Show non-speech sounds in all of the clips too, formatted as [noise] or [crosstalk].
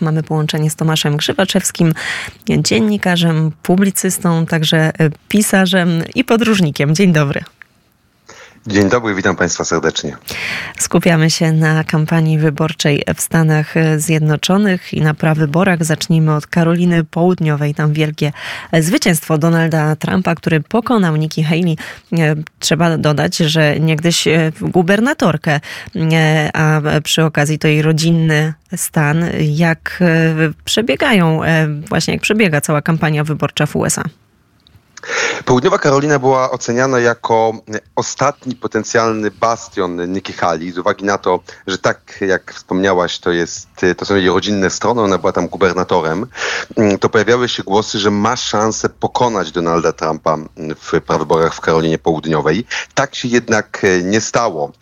Mamy połączenie z Tomaszem Grzywaczewskim, dziennikarzem, publicystą, także pisarzem i podróżnikiem. Dzień dobry. Dzień dobry, witam Państwa serdecznie. Skupiamy się na kampanii wyborczej w Stanach Zjednoczonych i na prawyborach. Zacznijmy od Karoliny Południowej. Tam wielkie zwycięstwo Donalda Trumpa, który pokonał Nikki Haley. Trzeba dodać, że niegdyś gubernatorkę, a przy okazji to jej rodzinny stan. Jak przebiegają, właśnie jak przebiega cała kampania wyborcza w USA? Południowa Karolina była oceniana jako ostatni potencjalny bastion Nikki Haley z uwagi na to, że tak jak wspomniałaś, to, jest, to są jej rodzinne strony, ona była tam gubernatorem, to pojawiały się głosy, że ma szansę pokonać Donalda Trumpa w prawyborach w Karolinie Południowej. Tak się jednak nie stało.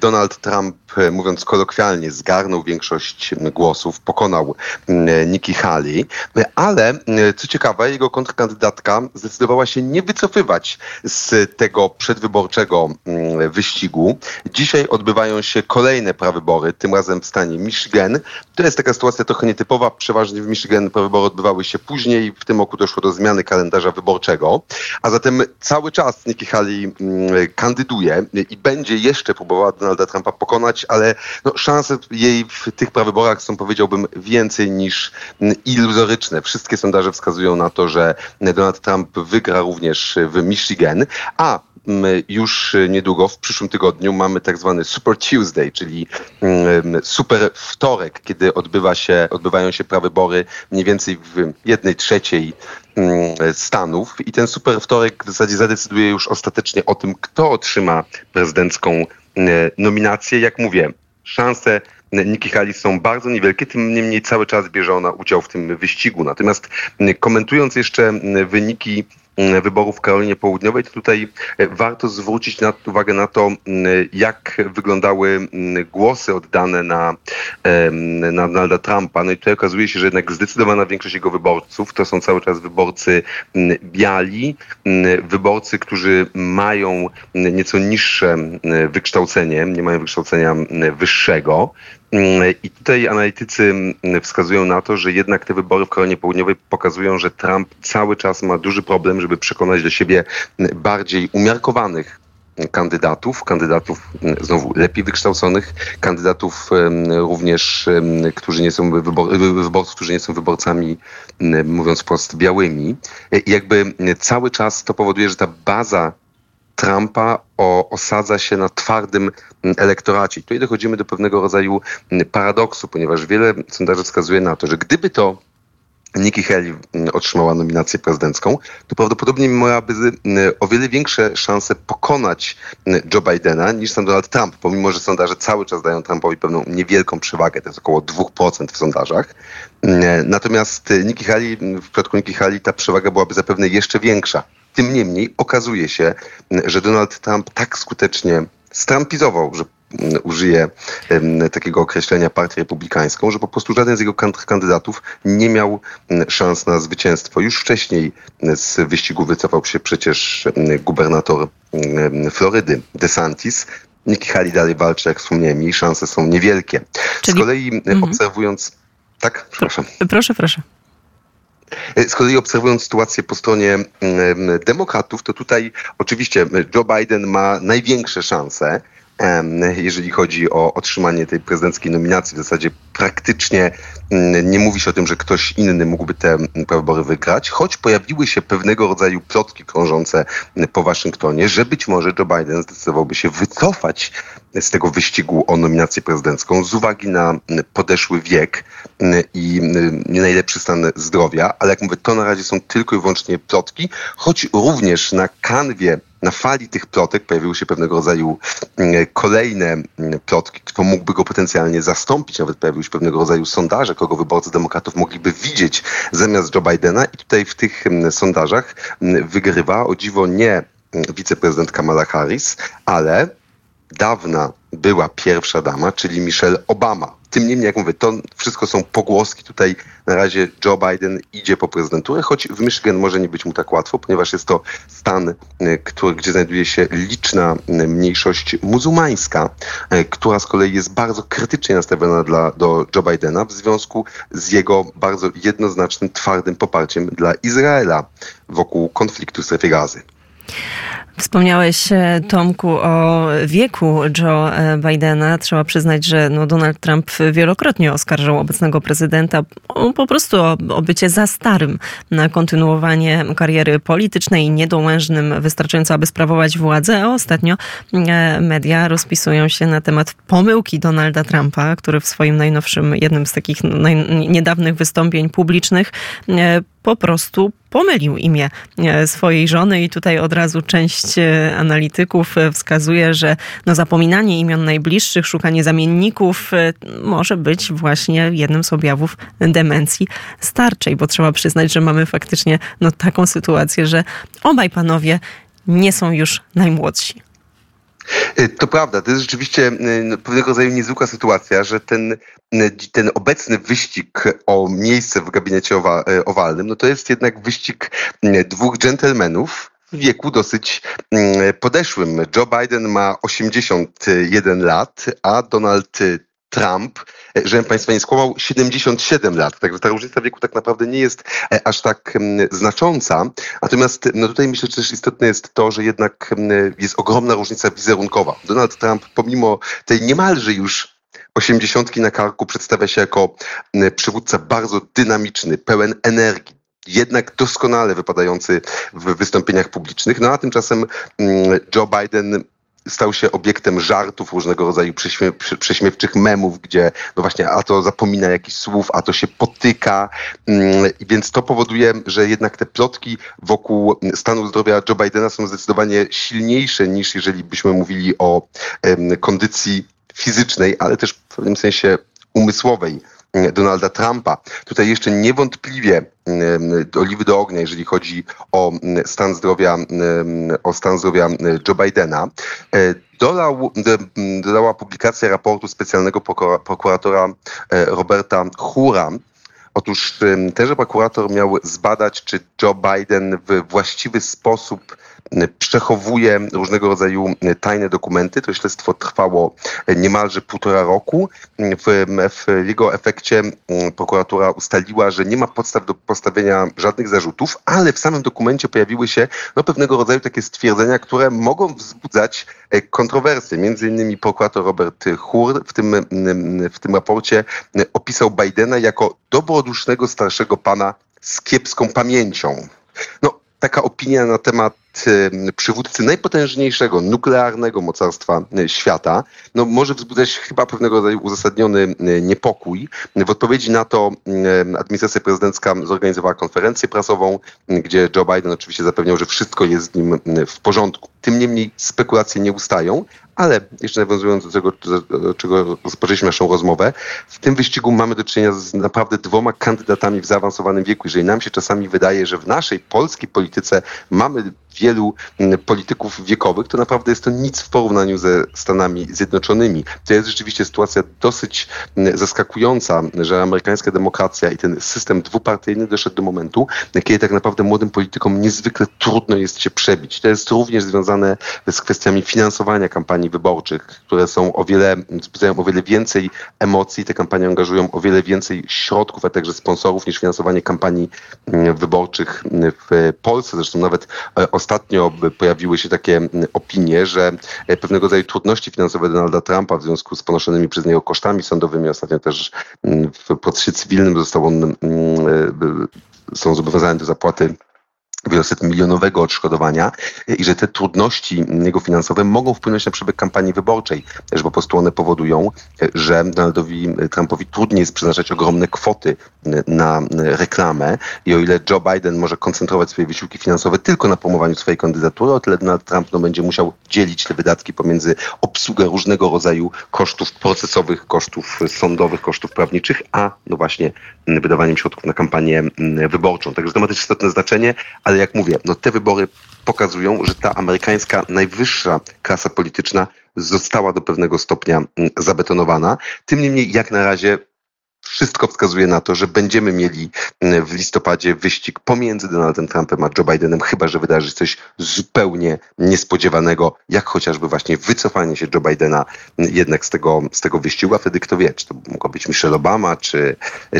Donald Trump mówiąc kolokwialnie, zgarnął większość głosów, pokonał Nikki Haley, ale co ciekawe, jego kontrkandydatka zdecydowała się nie wycofywać z tego przedwyborczego wyścigu. Dzisiaj odbywają się kolejne prawybory, tym razem w stanie Michigan. To jest taka sytuacja trochę nietypowa. Przeważnie w Michigan prawybory odbywały się później. W tym roku doszło do zmiany kalendarza wyborczego. A zatem cały czas Nikki Haley kandyduje i będzie jeszcze próbowała Donalda Trumpa pokonać ale no, szanse jej w tych prawyborach są, powiedziałbym, więcej niż iluzoryczne. Wszystkie sondaże wskazują na to, że Donald Trump wygra również w Michigan, a już niedługo, w przyszłym tygodniu, mamy tak zwany Super Tuesday, czyli super wtorek, kiedy odbywa się, odbywają się prawybory mniej więcej w jednej trzeciej Stanów i ten super wtorek w zasadzie zadecyduje już ostatecznie o tym, kto otrzyma prezydencką nominację. Jak mówię, szanse Nikki Haley są bardzo niewielkie, tym niemniej cały czas bierze ona udział w tym wyścigu. Natomiast komentując jeszcze wyniki Mm, wyborów w Karolinie Południowej, to tutaj e, warto zwrócić uwagę na to, mm, jak wyglądały mm, głosy oddane na, na Donalda Trumpa. No i tutaj okazuje się, że jednak zdecydowana większość jego wyborców to są cały czas wyborcy biali, wyborcy, którzy mają nieco niższe wykształcenie, nie mają wykształcenia wyższego. I tutaj analitycy wskazują na to, że jednak te wybory w Koronie Południowej pokazują, że Trump cały czas ma duży problem, żeby przekonać do siebie bardziej umiarkowanych kandydatów, kandydatów znowu lepiej wykształconych, kandydatów również, którzy nie są wybor wyborców, którzy nie są wyborcami, mówiąc wprost, białymi. I jakby cały czas to powoduje, że ta baza Trumpa o, osadza się na twardym mm, elektoracie. I tutaj dochodzimy do pewnego rodzaju mm, paradoksu, ponieważ wiele sondaży wskazuje na to, że gdyby to Nikki Haley mm, otrzymała nominację prezydencką, to prawdopodobnie miałaby o wiele większe szanse pokonać Joe Bidena niż sam Donald Trump, pomimo że sondaże cały czas dają Trumpowi pewną niewielką przewagę, to jest około 2% w sondażach. Natomiast Nikki Haley, w przypadku Nikki Haley ta przewaga byłaby zapewne jeszcze większa. Tym niemniej okazuje się, że Donald Trump tak skutecznie strampizował, że mm, użyje takiego określenia partię republikańską, że po prostu żaden z jego kandydatów nie miał mm, szans na zwycięstwo. Już wcześniej z wyścigu wycofał się przecież gubernator Florydy DeSantis. Nikki Haley dalej walczy, jak wspomniałem, jej szanse są niewielkie. Czyli... Z kolei mhm. obserwując... Tak? Przepraszam. Proszę, proszę. E, z kolei obserwując sytuację po stronie demokratów, to tutaj oczywiście Joe Biden ma największe szanse jeżeli chodzi o otrzymanie tej prezydenckiej nominacji. W zasadzie praktycznie mm, nie mówi się o tym, że ktoś inny mógłby te wybory wygrać, choć pojawiły się pewnego rodzaju plotki krążące po Waszyngtonie, że być może Joe Biden zdecydowałby się wycofać z tego wyścigu o nominację prezydencką z uwagi na podeszły wiek mm, i mm, nie najlepszy stan zdrowia, ale jak mówię, to na razie są tylko i wyłącznie plotki, choć również na kanwie na fali tych plotek pojawiły się pewnego rodzaju mm, kolejne mm, plotki, kto mógłby go potencjalnie zastąpić. Nawet pojawiły się pewnego rodzaju sondaże, kogo wyborcy demokratów mogliby widzieć zamiast Joe Bidena. I tutaj w tych mm, sondażach wygrywa o dziwo nie wiceprezydent Kamala Harris, ale dawna była pierwsza dama, czyli Michelle Obama. Tym niemniej, jak mówię, to wszystko są pogłoski. Tutaj na razie Joe Biden idzie po prezydenturę, choć w Michigan może nie być mu tak łatwo, ponieważ jest to stan, e, który, gdzie znajduje się liczna e, mniejszość muzułmańska, e, która z kolei jest bardzo krytycznie nastawiona dla, do Joe Bidena w związku z jego bardzo jednoznacznym, twardym poparciem dla Izraela wokół konfliktu w strefie gazy. Wspomniałeś, e, Tomku, o wieku Joe e, Bidena. Trzeba przyznać, że no Donald Trump wielokrotnie oskarżał obecnego prezydenta o, po prostu o, o bycie za starym na kontynuowanie kariery politycznej niedołężnym wystarczająco, aby sprawować władzę. A ostatnio e, media rozpisują się na temat pomyłki Donalda Trumpa, który w swoim najnowszym, jednym z takich naj, niedawnych wystąpień publicznych po prostu pomylił imię e, swojej żony i tutaj od razu część e, analityków e, wskazuje, że no zapominanie imion najbliższych, szukanie zamienników może być właśnie jednym z objawów demencji starczej, bo trzeba przyznać, że mamy faktycznie no taką sytuację, że obaj panowie nie są już najmłodsi. Y, to prawda, to jest rzeczywiście y, no, pewnego rodzaju niezwykła sytuacja, że ten, y, ten obecny wyścig o miejsce w gabinecie owalnym, no to jest jednak wyścig dwóch dżentelmenów, w wieku dosyć podeszłym. Joe Biden ma 81 lat, a Donald Trump, e, żebym Państwa nie skłamał, 77 lat. Także ta różnica wieku tak naprawdę nie jest e, aż tak znacząca. Natomiast no tutaj myślę, że też istotne jest to, że jednak jest ogromna różnica wizerunkowa. Donald Trump, pomimo tej niemalże już osiemdziesiątki na karku, przedstawia się jako przywódca bardzo dynamiczny, pełen energii jednak doskonale wypadający w wystąpieniach publicznych. No a tymczasem Joe Biden stał się obiektem żartów, różnego rodzaju prześmie, prześmiewczych memów, gdzie no właśnie a to zapomina jakichś słów, a to się potyka. Mm, więc to powoduje, że jednak te plotki wokół stanu zdrowia Joe Bidena są zdecydowanie silniejsze niż jeżeli byśmy mówili o kondycji fizycznej, ale też w pewnym sensie umysłowej Donalda Trumpa. Tutaj jeszcze niewątpliwie oliwy do ognia, jeżeli chodzi o stan zdrowia, o stan zdrowia Joe Bidena. E, dodał, dodała publikacja raportu specjalnego prokuratora e, Roberta Hura, Otóż tenże prokurator miał zbadać, czy Joe Biden w właściwy sposób przechowuje różnego rodzaju tajne dokumenty. To śledztwo trwało niemalże półtora roku. W, w, jego efekcie prokuratura ustaliła, że nie ma podstaw do postawienia żadnych zarzutów, ale w samym dokumencie pojawiły się no, pewnego rodzaju takie stwierdzenia, które mogą wzbudzać e, kontrowersje. Między innymi prokurator Robert Hur w tym, w tym raporcie opisał Bidena jako dobrodusznego starszego pana z kiepską pamięcią. No, taka opinia na temat przywódcy najpotężniejszego nuklearnego mocarstwa e, świata, no może wzbudzać chyba pewnego rodzaju uzasadniony e, niepokój. W odpowiedzi na to administracja prezydencka zorganizowała konferencję prasową, gdzie Joe Biden oczywiście zapewniał, że wszystko jest z nim w porządku. Tym niemniej spekulacje nie ustają, ale jeszcze nawiązując do tego, do czego rozpoczęliśmy naszą rozmowę, w tym wyścigu mamy do czynienia z naprawdę dwoma kandydatami w zaawansowanym wieku. Jeżeli nam się czasami wydaje, że w naszej polskiej polityce mamy wielu mm, polityków wiekowych, to naprawdę jest to nic w porównaniu ze Stanami Zjednoczonymi. To jest rzeczywiście sytuacja dosyć mm, zaskakująca, że amerykańska demokracja i ten system dwupartyjny doszedł do momentu, kiedy tak naprawdę młodym politykom niezwykle trudno jest się przebić. To jest również związane z kwestiami finansowania kampanii wyborczych, które są o wiele, wzbudzają o wiele więcej emocji, te kampanie angażują o wiele więcej środków, a także sponsorów niż finansowanie kampanii mm, wyborczych w Polsce. Zresztą nawet e, ostatnio pojawiły się takie mm, opinie, że e, pewnego rodzaju trudności finansowe Donalda Trumpa w związku z ponoszonymi przez niego kosztami sądowymi, ostatnio też mm, w procesie cywilnym został on, mm, e, są zobowiązane do zapłaty wieloset milionowego odszkodowania i że te trudności jego finansowe mogą wpłynąć na przebieg kampanii wyborczej, że po prostu one powodują, że Donaldowi Trumpowi trudniej jest przeznaczać ogromne kwoty na reklamę i o ile Joe Biden może koncentrować swoje wysiłki finansowe tylko na promowaniu swojej kandydatury, o tyle Donald Trump no, będzie musiał dzielić te wydatki pomiędzy obsługę różnego rodzaju kosztów procesowych, kosztów sądowych, kosztów prawniczych, a no właśnie wydawaniem środków na kampanię wyborczą. Także to ma też istotne znaczenie, ale jak mówię, no te wybory pokazują, że ta amerykańska najwyższa klasa polityczna została do pewnego stopnia zabetonowana. Tym niemniej jak na razie wszystko wskazuje na to, że będziemy mieli mm, w listopadzie wyścig pomiędzy Donaldem Trumpem a Joe Bidenem, chyba że wydarzy się coś zupełnie niespodziewanego, jak chociażby właśnie wycofanie się Joe Bidena mm, jednak z tego, z tego wyścigu, a wtedy kto wie, czy to mogła być Michelle Obama, czy,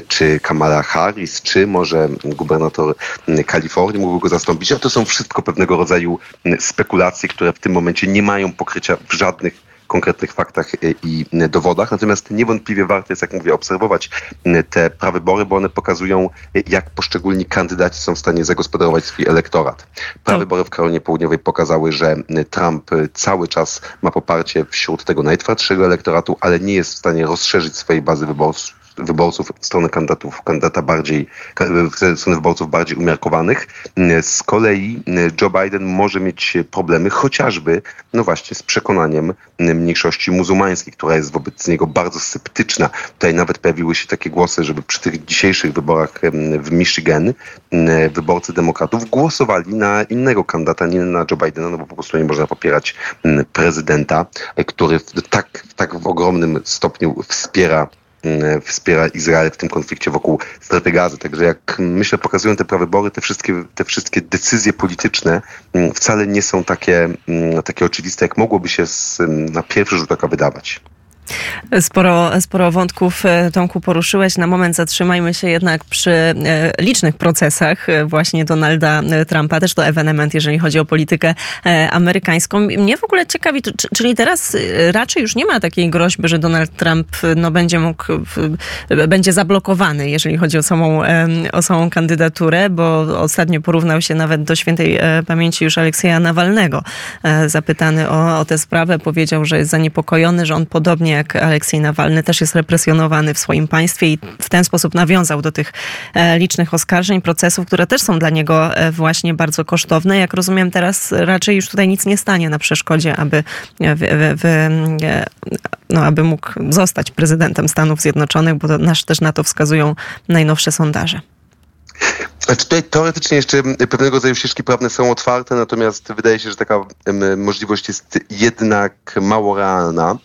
czy Kamala Harris, czy może gubernator mm, Kalifornii mógłby go zastąpić, a to są wszystko pewnego rodzaju spekulacje, które w tym momencie nie mają pokrycia w żadnych konkretnych faktach i dowodach. Natomiast niewątpliwie warto jest, jak mówię, obserwować te prawybory, bo one pokazują, jak poszczególni kandydaci są w stanie zagospodarować swój elektorat. Prawybory w Karolinie Południowej pokazały, że Trump cały czas ma poparcie wśród tego najtwardszego elektoratu, ale nie jest w stanie rozszerzyć swojej bazy wyborców wyborców w stronę kandydatów, kandydata bardziej, w stronę wyborców bardziej umiarkowanych. Z kolei Joe Biden może mieć problemy chociażby, no właśnie, z przekonaniem mniejszości muzułmańskiej, która jest wobec niego bardzo sceptyczna. Tutaj nawet pojawiły się takie głosy, żeby przy tych dzisiejszych wyborach w Michigan wyborcy demokratów głosowali na innego kandydata, nie na Joe Bidena, no bo po prostu nie można popierać prezydenta, który tak, tak w ogromnym stopniu wspiera Mm, wspiera Izrael w tym konflikcie wokół strefy gazy. Także jak myślę, pokazują te prawybory, te wszystkie, te wszystkie decyzje polityczne mm, wcale nie są takie, mm, takie oczywiste, jak mogłoby się z, na pierwszy rzut oka wydawać. Sporo, sporo wątków, e, Tomku, poruszyłeś. Na moment zatrzymajmy się jednak przy e, licznych procesach e, właśnie Donalda Trumpa. Też to ewenement, jeżeli chodzi o politykę amerykańską. Mnie w ogóle ciekawi, czyli teraz raczej już nie ma takiej groźby, że Donald Trump no, będzie mógł, będzie zablokowany, jeżeli chodzi o samą, o samą kandydaturę, bo ostatnio porównał się nawet do świętej pamięci już Aleksieja Nawalnego. Zapytany o, o tę sprawę, powiedział, że jest zaniepokojony, że on podobnie jak Aleksiej Nawalny też jest represjonowany w swoim państwie i w ten sposób nawiązał do tych e, licznych oskarżeń, procesów, które też są dla niego e, właśnie bardzo kosztowne. Jak rozumiem, teraz raczej już tutaj nic nie stanie na przeszkodzie, aby, e, no, aby mógł zostać prezydentem Stanów Zjednoczonych, bo to nasz też na to wskazują najnowsze sondaże. Znaczy tutaj teoretycznie jeszcze pewnego rodzaju ścieżki prawne są otwarte, natomiast wydaje się, że taka możliwość jest jednak mało realna.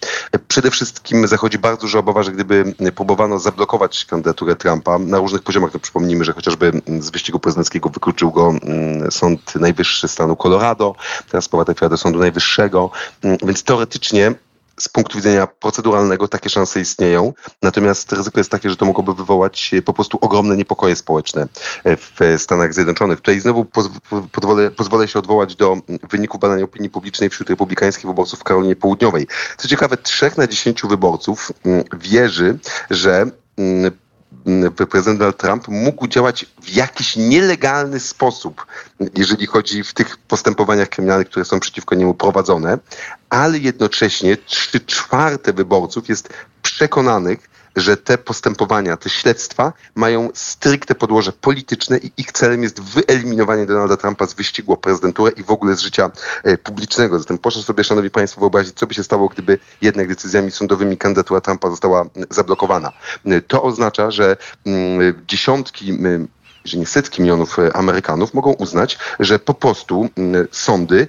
Przede wszystkim zachodzi bardzo duża obawa, że gdyby próbowano zablokować kandydaturę Trumpa na różnych poziomach, to przypomnijmy, że chociażby z wyścigu prezydenckiego wykluczył go Sąd Najwyższy stanu Colorado, teraz sprawa trafiła do Sądu Najwyższego, więc teoretycznie z punktu widzenia proceduralnego takie szanse istnieją, natomiast ryzyko jest takie, że to mogłoby wywołać po prostu ogromne niepokoje społeczne w Stanach Zjednoczonych. Tutaj znowu pozwolę, pozwolę się odwołać do wyników badania opinii publicznej wśród republikańskich wyborców w Karolinie Południowej. Co ciekawe, trzech na dziesięciu wyborców mm, wierzy, że mm, prezydent Donald Trump mógł działać w jakiś nielegalny sposób, jeżeli chodzi w tych postępowaniach kryminalnych, które są przeciwko niemu prowadzone, ale jednocześnie trzy czwarte wyborców jest przekonanych, że te postępowania, te śledztwa mają stricte podłoże polityczne i ich celem jest wyeliminowanie Donalda Trumpa z wyścigu o prezydenturę i w ogóle z życia e, publicznego. Zatem proszę sobie, szanowni państwo, wyobrazić, co by się stało, gdyby jednak decyzjami sądowymi kandydatura Trumpa została zablokowana. To oznacza, że dziesiątki że nie setki milionów e, Amerykanów mogą uznać, że po prostu sądy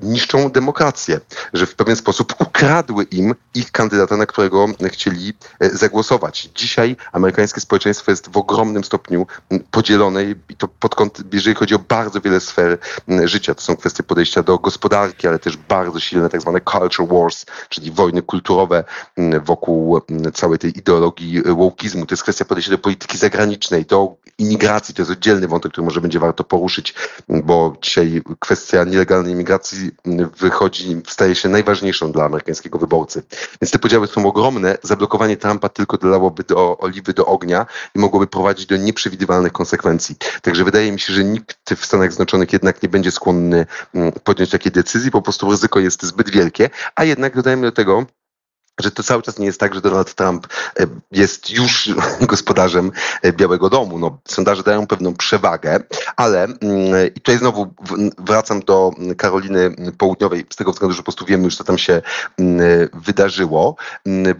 niszczą demokrację, że w pewien sposób ukradły im ich kandydata, na którego chcieli e, zagłosować. Dzisiaj amerykańskie społeczeństwo jest w ogromnym stopniu podzielone i to pod kąt, jeżeli chodzi o bardzo wiele sfer życia. To są kwestie podejścia do gospodarki, ale też bardzo silne tak zwane culture wars, czyli wojny kulturowe wokół całej tej ideologii wołkizmu. To jest kwestia podejścia do polityki zagranicznej, do imigracji. To jest oddzielny wątek, który może będzie warto poruszyć, bo dzisiaj kwestia nielegalnej imigracji wychodzi, staje się najważniejszą dla amerykańskiego wyborcy. Więc te podziały są ogromne. Zablokowanie Trumpa tylko dodałoby do oliwy do ognia i mogłoby prowadzić do nieprzewidywalnych konsekwencji. Także wydaje mi się, że nikt w Stanach Zjednoczonych jednak nie będzie skłonny mm, podjąć takiej decyzji. Po prostu ryzyko jest zbyt wielkie. A jednak dodajmy do tego, że to cały czas nie jest tak, że Donald Trump e, jest już [laughs] gospodarzem e, Białego Domu. No, sondaże dają pewną przewagę, ale mm, i tutaj znowu wracam do Karoliny Południowej, z tego względu, że po prostu wiemy już, co tam się mm, wydarzyło. Mm,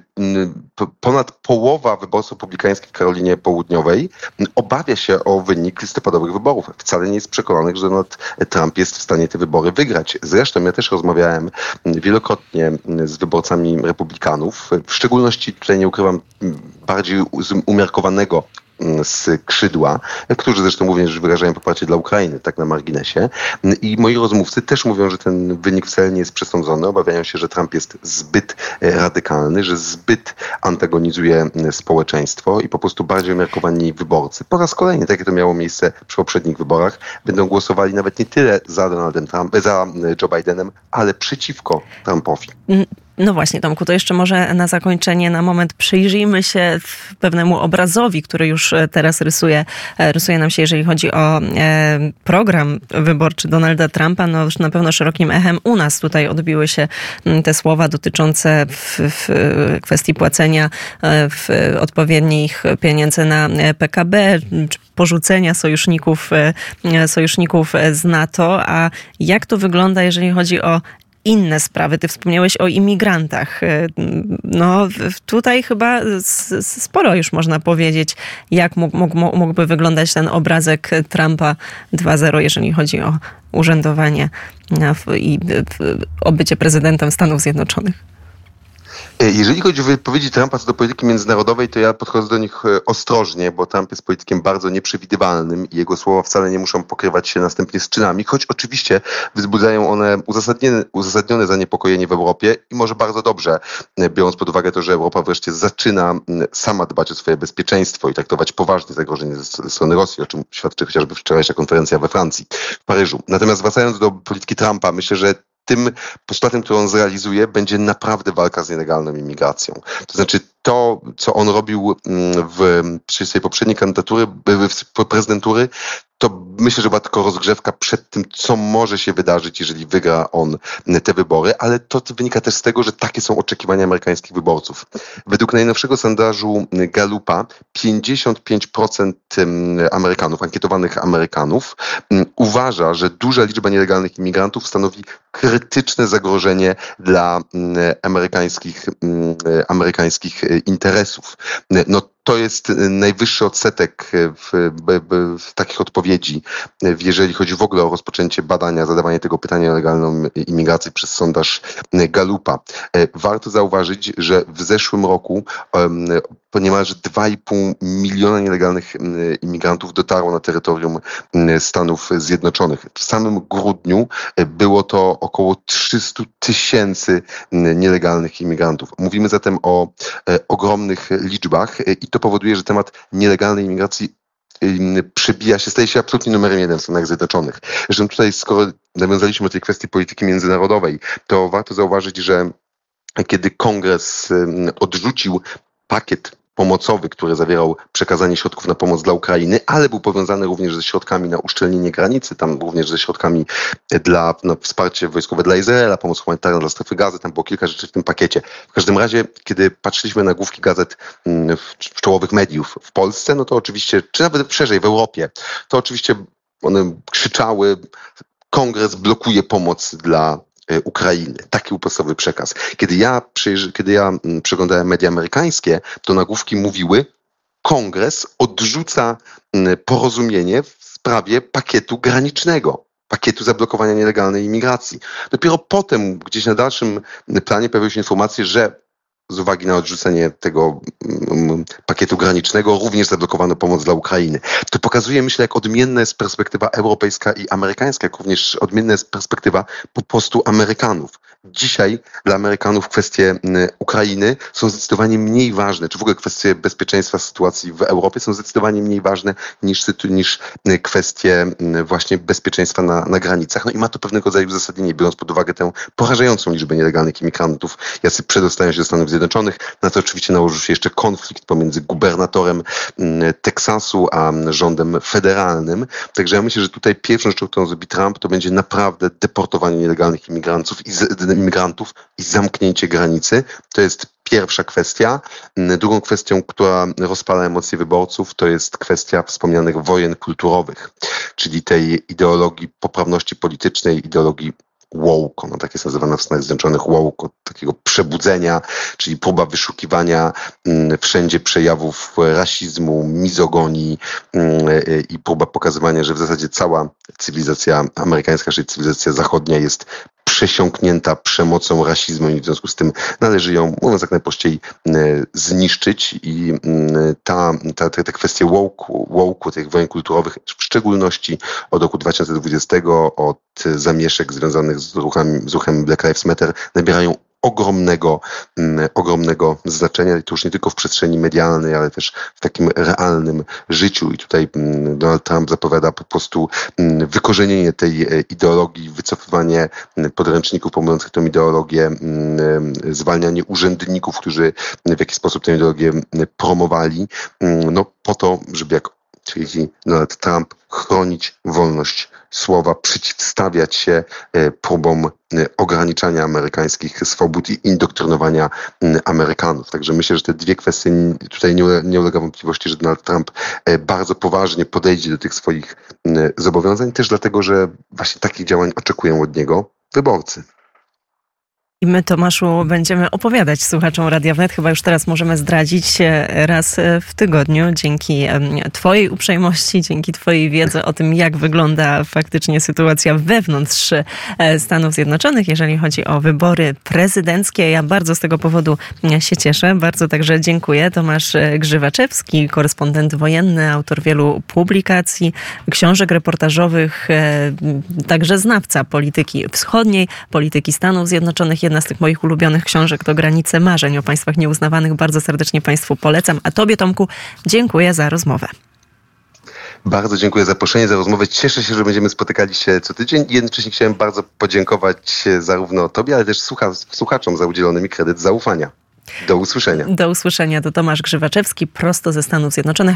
ponad połowa wyborców republikańskich w Karolinie Południowej obawia się o wynik listopadowych wyborów. Wcale nie jest przekonanych, że Donald Trump jest w stanie te wybory wygrać. Zresztą ja też rozmawiałem wielokrotnie z wyborcami republikanów, Amerykanów, w szczególności tutaj nie ukrywam bardziej umiarkowanego skrzydła, którzy zresztą mówią, że wyrażają poparcie dla Ukrainy, tak na marginesie. I moi rozmówcy też mówią, że ten wynik wcale nie jest przesądzony. Obawiają się, że Trump jest zbyt radykalny, że zbyt antagonizuje społeczeństwo i po prostu bardziej umiarkowani wyborcy. Po raz kolejny, tak jak to miało miejsce przy poprzednich wyborach, będą głosowali nawet nie tyle za Donaldem Trump, za Joe Bidenem, ale przeciwko Trumpowi. Mm, no właśnie, Tomku, to jeszcze może na zakończenie, na moment przyjrzyjmy się pewnemu obrazowi, który już e, teraz rysuje, e, rysuje nam się, jeżeli chodzi o e, program wyborczy Donalda Trumpa. No już na pewno szerokim echem u nas tutaj odbiły się te słowa dotyczące w, w kwestii płacenia w odpowiednich pieniędzy na PKB, czy porzucenia sojuszników, sojuszników z NATO. A jak to wygląda, jeżeli chodzi o inne sprawy. Ty wspomniałeś o imigrantach. E, no tutaj chyba sporo już można powiedzieć, jak mógł, mógłby wyglądać ten obrazek Trumpa 2.0, jeżeli chodzi o urzędowanie i obycie prezydentem Stanów Zjednoczonych. E, jeżeli chodzi o wypowiedzi Trumpa co do polityki międzynarodowej, to ja podchodzę do nich e, ostrożnie, bo Trump jest politykiem bardzo nieprzewidywalnym i jego słowa wcale nie muszą pokrywać się następnie z czynami, choć oczywiście wzbudzają one uzasadnione, uzasadnione zaniepokojenie w Europie i może bardzo dobrze, e, biorąc pod uwagę to, że Europa wreszcie zaczyna sama dbać o swoje bezpieczeństwo i traktować poważnie zagrożenie ze strony Rosji, o czym świadczy chociażby wczorajsza konferencja we Francji, w Paryżu. Natomiast wracając do polityki Trumpa, myślę, że tym postulatem, który on zrealizuje, będzie naprawdę walka z nielegalną imigracją. To znaczy to, co on robił mm, w, przy swojej poprzedniej kandydatury, prezydentury, to myślę, że była tylko rozgrzewka przed tym, co może się wydarzyć, jeżeli wygra on te wybory, ale to wynika też z tego, że takie są oczekiwania amerykańskich wyborców. Według najnowszego sondażu Gallupa 55% Amerykanów, ankietowanych Amerykanów, uważa, że duża liczba nielegalnych imigrantów stanowi krytyczne zagrożenie dla amerykańskich, amerykańskich interesów. No to jest y, najwyższy odsetek y, w, w, w, takich odpowiedzi, y, jeżeli chodzi w ogóle o rozpoczęcie badania, zadawanie tego pytania o legalną imigrację przez sondaż Galupa. Warto zauważyć, że w zeszłym roku niemalże 2,5 miliona nielegalnych imigrantów dotarło na terytorium Stanów Zjednoczonych. W samym grudniu było to około 300 tysięcy nielegalnych imigrantów. Mówimy zatem o ogromnych liczbach i to powoduje, że temat nielegalnej imigracji przebija się, staje się absolutnie numerem jeden w Stanach Zjednoczonych. Zresztą tutaj, skoro nawiązaliśmy do tej kwestii polityki międzynarodowej, to warto zauważyć, że kiedy kongres odrzucił pakiet pomocowy, który zawierał przekazanie środków na pomoc dla Ukrainy, ale był powiązany również ze środkami na uszczelnienie granicy, tam również ze środkami dla na wsparcie wojskowe dla Izraela, pomoc humanitarna dla strefy gazy, tam było kilka rzeczy w tym pakiecie. W każdym razie, kiedy patrzyliśmy na główki gazet mm, w czołowych mediów w Polsce, no to oczywiście, czy nawet szerzej w Europie, to oczywiście one krzyczały, kongres blokuje pomoc dla E, Ukrainy. Taki był podstawowy przekaz. Kiedy ja, kiedy ja mm, przeglądałem media amerykańskie, to nagłówki mówiły, kongres odrzuca mm, porozumienie w sprawie pakietu granicznego pakietu zablokowania nielegalnej imigracji. Dopiero potem, gdzieś na dalszym planie pojawiły się informacje, że z uwagi na odrzucenie tego mm, pakietu granicznego również zablokowano pomoc dla Ukrainy. To pokazuje, myślę, jak odmienna jest perspektywa europejska i amerykańska, jak również odmienna jest perspektywa po prostu Amerykanów. Dzisiaj dla Amerykanów kwestie mm, Ukrainy są zdecydowanie mniej ważne, czy w ogóle kwestie bezpieczeństwa sytuacji w Europie są zdecydowanie mniej ważne niż, niż kwestie właśnie bezpieczeństwa na, na granicach. No i ma to pewnego rodzaju uzasadnienie, biorąc pod uwagę tę porażającą liczbę nielegalnych imigrantów, jacy przedostają się do Stanów Zjednoczonych. Na to oczywiście nałożył się jeszcze konflikt pomiędzy gubernatorem mm, Teksasu a rządem federalnym. Także ja myślę, że tutaj pierwszą rzeczą, którą zrobi Trump, to będzie naprawdę deportowanie nielegalnych imigrantów i, imigrantów i zamknięcie granicy. To jest pierwsza kwestia. Mm, drugą kwestią, która rozpala emocje wyborców, to jest kwestia wspomnianych wojen kulturowych, czyli tej ideologii poprawności politycznej, ideologii woke, no tak jest nazywana w Stanach Zjednoczonych woke, takiego przebudzenia, czyli próba wyszukiwania mm, wszędzie przejawów rasizmu, mizogonii mm, i próba pokazywania, że w zasadzie cała cywilizacja amerykańska, czyli cywilizacja zachodnia jest przesiąknięta przemocą, rasizmem i w związku z tym należy ją, mówiąc jak najprościej, e, zniszczyć i mm, ta, ta, te, te kwestie woke, woke, tych wojen kulturowych, w szczególności od roku 2020, od zamieszek związanych z, ruchami, z ruchem Black Lives Matter, nabierają ogromnego, mm, ogromnego znaczenia i to już nie tylko w przestrzeni medialnej, ale też w takim realnym życiu. I tutaj mm, Donald Trump zapowiada po prostu mm, wykorzenienie tej e, ideologii, wycofywanie podręczników pomających tę ideologię, zwalnianie urzędników, którzy w jakiś sposób tę ideologię promowali, no po to, żeby jak czyli Donald Trump chronić wolność słowa, przeciwstawiać się e, próbom e, ograniczania amerykańskich swobód i indoktrynowania Amerykanów. Także myślę, że te dwie kwestie tutaj nie, nie ulega wątpliwości, że Donald Trump e, bardzo poważnie podejdzie do tych swoich zobowiązań, też dlatego, że właśnie takich działań oczekują od niego wyborcy. I my, Tomaszu, będziemy opowiadać słuchaczom Radia Wnet. Chyba już teraz możemy zdradzić raz w tygodniu dzięki Twojej uprzejmości, dzięki Twojej wiedzy o tym, jak wygląda faktycznie sytuacja wewnątrz e, Stanów Zjednoczonych, jeżeli chodzi o wybory prezydenckie. Ja bardzo z tego powodu się cieszę. Bardzo także dziękuję. Tomasz e, Grzywaczewski, korespondent wojenny, autor wielu publikacji, książek reportażowych, e, także znawca polityki wschodniej, polityki Stanów Zjednoczonych jedna z tych moich ulubionych książek to Granice Marzeń o państwach nieuznawanych. Bardzo serdecznie Państwu polecam. A Tobie, Tomku, dziękuję za rozmowę. Bardzo dziękuję za zaproszenie, za rozmowę. Cieszę się, że będziemy spotykali się co tydzień. Jednocześnie chciałem bardzo podziękować zarówno Tobie, ale też słuchaczom za udzielony mi kredyt zaufania. Do usłyszenia. Do usłyszenia. To Tomasz Grzywaczewski, prosto ze Stanów Zjednoczonych.